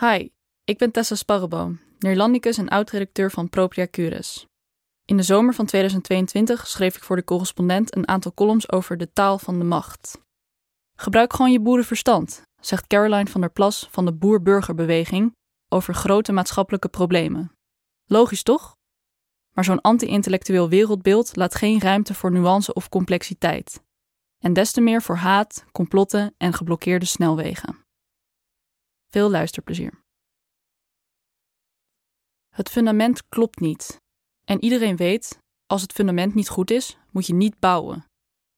Hi, ik ben Tessa Sparreboom, Neerlandicus en oud-redacteur van Propria Cures. In de zomer van 2022 schreef ik voor de correspondent een aantal columns over de taal van de macht. Gebruik gewoon je boerenverstand, zegt Caroline van der Plas van de Boer-Burgerbeweging over grote maatschappelijke problemen. Logisch toch? Maar zo'n anti-intellectueel wereldbeeld laat geen ruimte voor nuance of complexiteit. En des te meer voor haat, complotten en geblokkeerde snelwegen. Veel luisterplezier. Het fundament klopt niet. En iedereen weet, als het fundament niet goed is, moet je niet bouwen.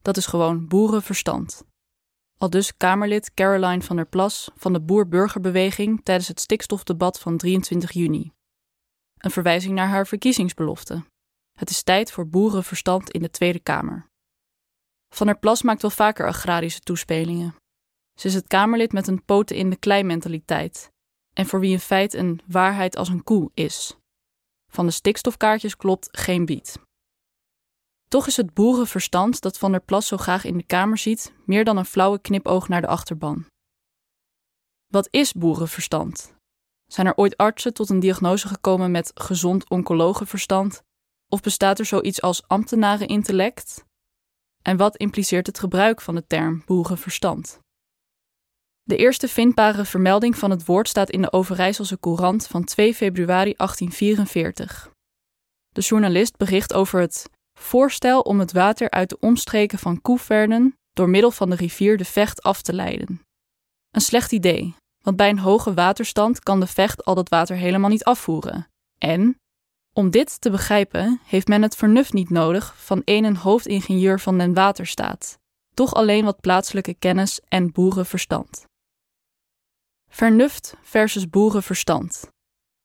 Dat is gewoon boerenverstand. Al dus Kamerlid Caroline van der Plas van de Boer-Burgerbeweging tijdens het stikstofdebat van 23 juni. Een verwijzing naar haar verkiezingsbelofte. Het is tijd voor boerenverstand in de Tweede Kamer. Van der Plas maakt wel vaker agrarische toespelingen. Ze is het Kamerlid met een poten in de klei mentaliteit en voor wie in feite een waarheid als een koe is. Van de stikstofkaartjes klopt geen bied. Toch is het boerenverstand dat Van der Plas zo graag in de Kamer ziet meer dan een flauwe knipoog naar de achterban. Wat is boerenverstand? Zijn er ooit artsen tot een diagnose gekomen met gezond oncologenverstand? Of bestaat er zoiets als ambtenarenintellect? En wat impliceert het gebruik van de term boerenverstand? De eerste vindbare vermelding van het woord staat in de Overijsselse Courant van 2 februari 1844. De journalist bericht over het voorstel om het water uit de omstreken van Koeverden door middel van de rivier de Vecht af te leiden. Een slecht idee, want bij een hoge waterstand kan de Vecht al dat water helemaal niet afvoeren. En, om dit te begrijpen, heeft men het vernuft niet nodig van een hoofdingenieur van den waterstaat, toch alleen wat plaatselijke kennis en boerenverstand. Vernuft versus boerenverstand.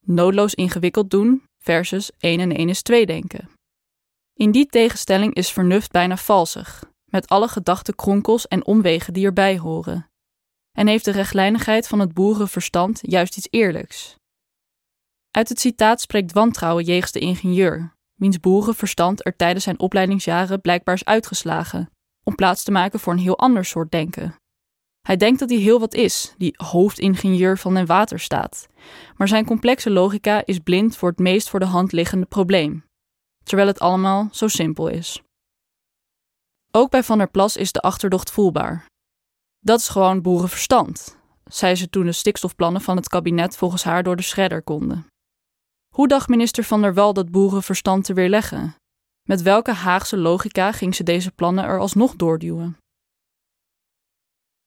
Noodloos ingewikkeld doen versus 1 en 1 is 2 denken. In die tegenstelling is vernuft bijna valsig, met alle gedachtekronkels en omwegen die erbij horen. En heeft de rechtlijnigheid van het boerenverstand juist iets eerlijks. Uit het citaat spreekt wantrouwen jegens de ingenieur, wiens boerenverstand er tijdens zijn opleidingsjaren blijkbaar is uitgeslagen, om plaats te maken voor een heel ander soort denken. Hij denkt dat hij heel wat is, die hoofdingenieur van den waterstaat. Maar zijn complexe logica is blind voor het meest voor de hand liggende probleem. Terwijl het allemaal zo simpel is. Ook bij Van der Plas is de achterdocht voelbaar. Dat is gewoon boerenverstand, zei ze toen de stikstofplannen van het kabinet volgens haar door de shredder konden. Hoe dacht minister Van der Wal dat boerenverstand te weerleggen? Met welke Haagse logica ging ze deze plannen er alsnog doorduwen?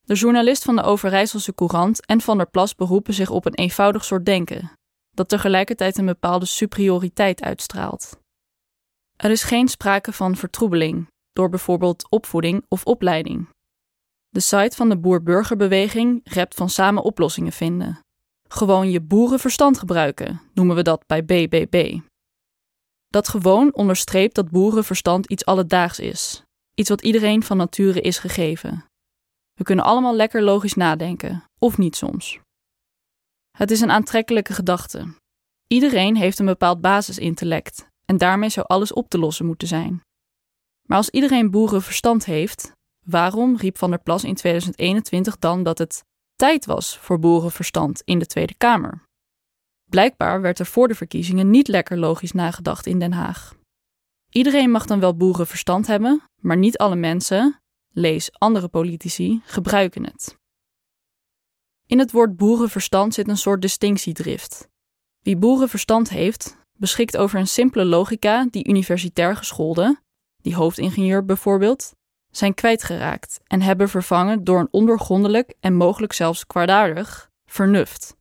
De journalist van de Overijsselse Courant en Van der Plas beroepen zich op een eenvoudig soort denken, dat tegelijkertijd een bepaalde superioriteit uitstraalt. Er is geen sprake van vertroebeling door bijvoorbeeld opvoeding of opleiding. De site van de Boer-Burgerbeweging rept van samen oplossingen vinden. Gewoon je boerenverstand gebruiken, noemen we dat bij BBB. Dat gewoon onderstreept dat boerenverstand iets alledaags is, iets wat iedereen van nature is gegeven. We kunnen allemaal lekker logisch nadenken, of niet soms. Het is een aantrekkelijke gedachte. Iedereen heeft een bepaald basisintellect en daarmee zou alles op te lossen moeten zijn. Maar als iedereen boerenverstand heeft, waarom riep Van der Plas in 2021 dan dat het tijd was voor boerenverstand in de Tweede Kamer? Blijkbaar werd er voor de verkiezingen niet lekker logisch nagedacht in Den Haag. Iedereen mag dan wel boerenverstand hebben, maar niet alle mensen, lees andere politici, gebruiken het. In het woord boerenverstand zit een soort distinctiedrift. Wie boerenverstand heeft, beschikt over een simpele logica die universitair gescholden, die hoofdingenieur bijvoorbeeld, zijn kwijtgeraakt en hebben vervangen door een ondoorgrondelijk en mogelijk zelfs kwaadaardig vernuft.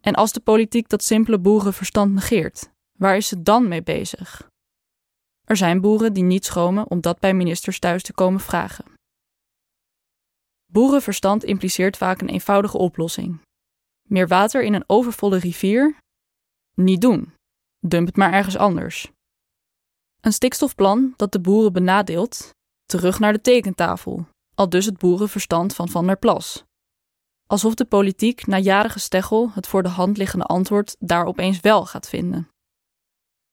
En als de politiek dat simpele boerenverstand negeert, waar is ze dan mee bezig? Er zijn boeren die niet schromen om dat bij ministers thuis te komen vragen. Boerenverstand impliceert vaak een eenvoudige oplossing. Meer water in een overvolle rivier? Niet doen. Dump het maar ergens anders. Een stikstofplan dat de boeren benadeelt? Terug naar de tekentafel. Al dus het boerenverstand van Van der Plas. Alsof de politiek na jaren gesteggel het voor de hand liggende antwoord daar opeens wel gaat vinden.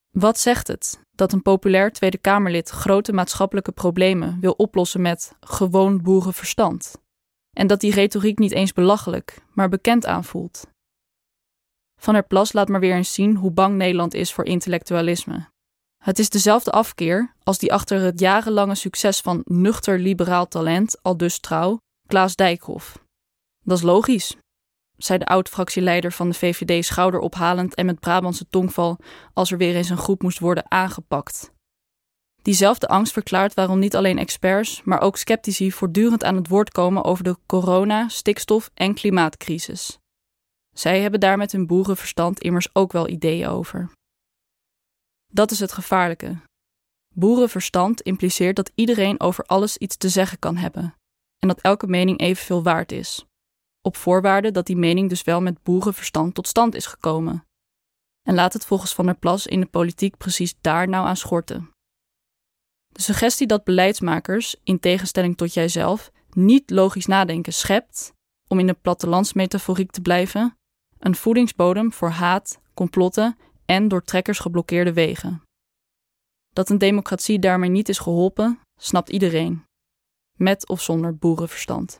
Wat zegt het dat een populair Tweede Kamerlid grote maatschappelijke problemen wil oplossen met gewoon boerenverstand? En dat die retoriek niet eens belachelijk, maar bekend aanvoelt? Van der Plas laat maar weer eens zien hoe bang Nederland is voor intellectualisme. Het is dezelfde afkeer als die achter het jarenlange succes van nuchter liberaal talent, al dus trouw, Klaas Dijkhoff. Dat is logisch, zei de oud-fractieleider van de VVD schouderophalend en met Brabantse tongval als er weer eens een groep moest worden aangepakt. Diezelfde angst verklaart waarom niet alleen experts, maar ook sceptici voortdurend aan het woord komen over de corona, stikstof en klimaatcrisis. Zij hebben daar met hun boerenverstand immers ook wel ideeën over. Dat is het gevaarlijke. Boerenverstand impliceert dat iedereen over alles iets te zeggen kan hebben en dat elke mening evenveel waard is, op voorwaarde dat die mening dus wel met boerenverstand tot stand is gekomen. En laat het volgens Van der Plas in de politiek precies daar nou aan schorten. De suggestie dat beleidsmakers, in tegenstelling tot jijzelf, niet logisch nadenken schept, om in de plattelandsmetaforiek te blijven, een voedingsbodem voor haat, complotten en door trekkers geblokkeerde wegen. Dat een democratie daarmee niet is geholpen, snapt iedereen, met of zonder boerenverstand.